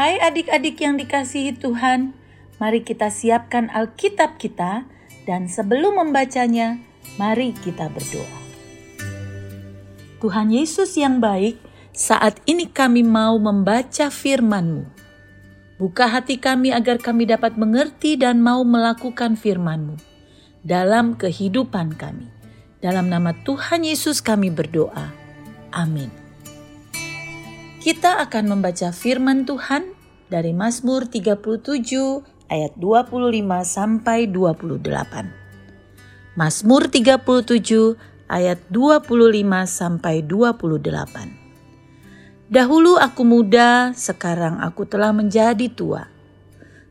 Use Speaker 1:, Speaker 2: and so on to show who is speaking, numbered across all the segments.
Speaker 1: Hai adik-adik yang dikasihi Tuhan, mari kita siapkan Alkitab kita dan sebelum membacanya, mari kita berdoa. Tuhan Yesus yang baik, saat ini kami mau membaca firman-Mu. Buka hati kami agar kami dapat mengerti dan mau melakukan firman-Mu dalam kehidupan kami. Dalam nama Tuhan Yesus kami berdoa. Amin. Kita akan membaca firman Tuhan dari Mazmur 37 ayat 25 sampai 28. Mazmur 37 ayat 25 sampai 28. Dahulu aku muda, sekarang aku telah menjadi tua.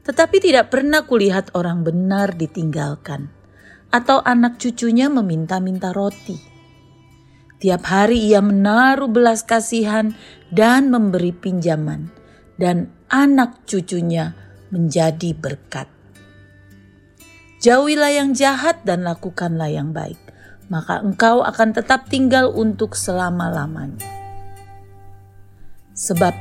Speaker 1: Tetapi tidak pernah kulihat orang benar ditinggalkan atau anak cucunya meminta-minta roti. Tiap hari ia menaruh belas kasihan dan memberi pinjaman, dan anak cucunya menjadi berkat. Jauhilah yang jahat dan lakukanlah yang baik, maka engkau akan tetap tinggal untuk selama-lamanya. Sebab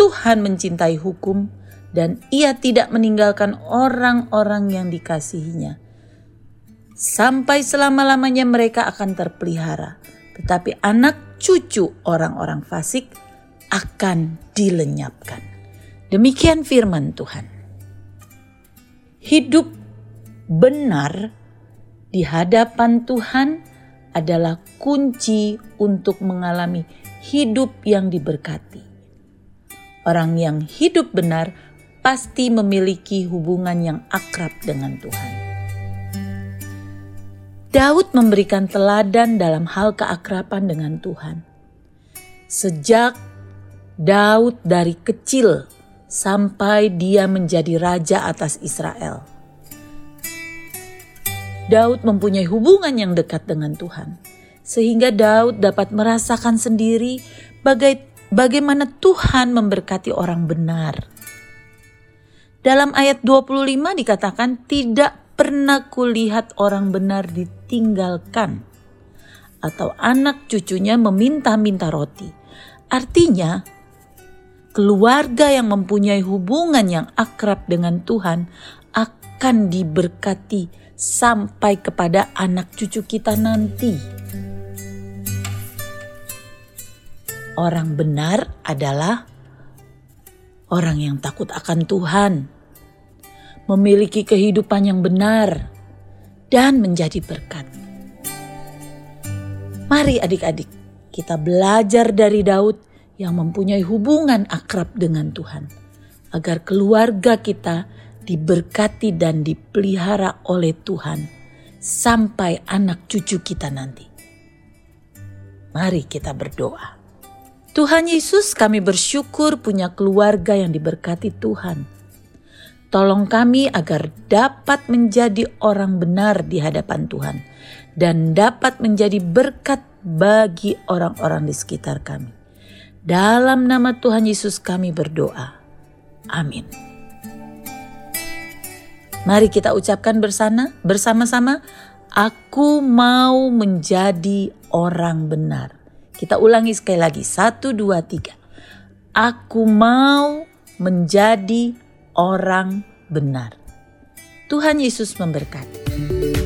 Speaker 1: Tuhan mencintai hukum, dan Ia tidak meninggalkan orang-orang yang dikasihinya sampai selama-lamanya mereka akan terpelihara. Tetapi anak cucu orang-orang fasik akan dilenyapkan. Demikian firman Tuhan. Hidup benar di hadapan Tuhan adalah kunci untuk mengalami hidup yang diberkati. Orang yang hidup benar pasti memiliki hubungan yang akrab dengan Tuhan. Daud memberikan teladan dalam hal keakraban dengan Tuhan. Sejak Daud dari kecil sampai dia menjadi raja atas Israel. Daud mempunyai hubungan yang dekat dengan Tuhan, sehingga Daud dapat merasakan sendiri baga bagaimana Tuhan memberkati orang benar. Dalam ayat 25 dikatakan tidak pernah kulihat orang benar ditinggalkan atau anak cucunya meminta-minta roti. Artinya, keluarga yang mempunyai hubungan yang akrab dengan Tuhan akan diberkati sampai kepada anak cucu kita nanti. Orang benar adalah orang yang takut akan Tuhan memiliki kehidupan yang benar, dan menjadi berkat. Mari adik-adik, kita belajar dari Daud yang mempunyai hubungan akrab dengan Tuhan, agar keluarga kita diberkati dan dipelihara oleh Tuhan sampai anak cucu kita nanti. Mari kita berdoa. Tuhan Yesus, kami bersyukur punya keluarga yang diberkati Tuhan Tolong kami agar dapat menjadi orang benar di hadapan Tuhan dan dapat menjadi berkat bagi orang-orang di sekitar kami. Dalam nama Tuhan Yesus kami berdoa. Amin. Mari kita ucapkan bersama bersama-sama, aku mau menjadi orang benar. Kita ulangi sekali lagi, satu, dua, tiga. Aku mau menjadi orang benar. Tuhan Yesus memberkati.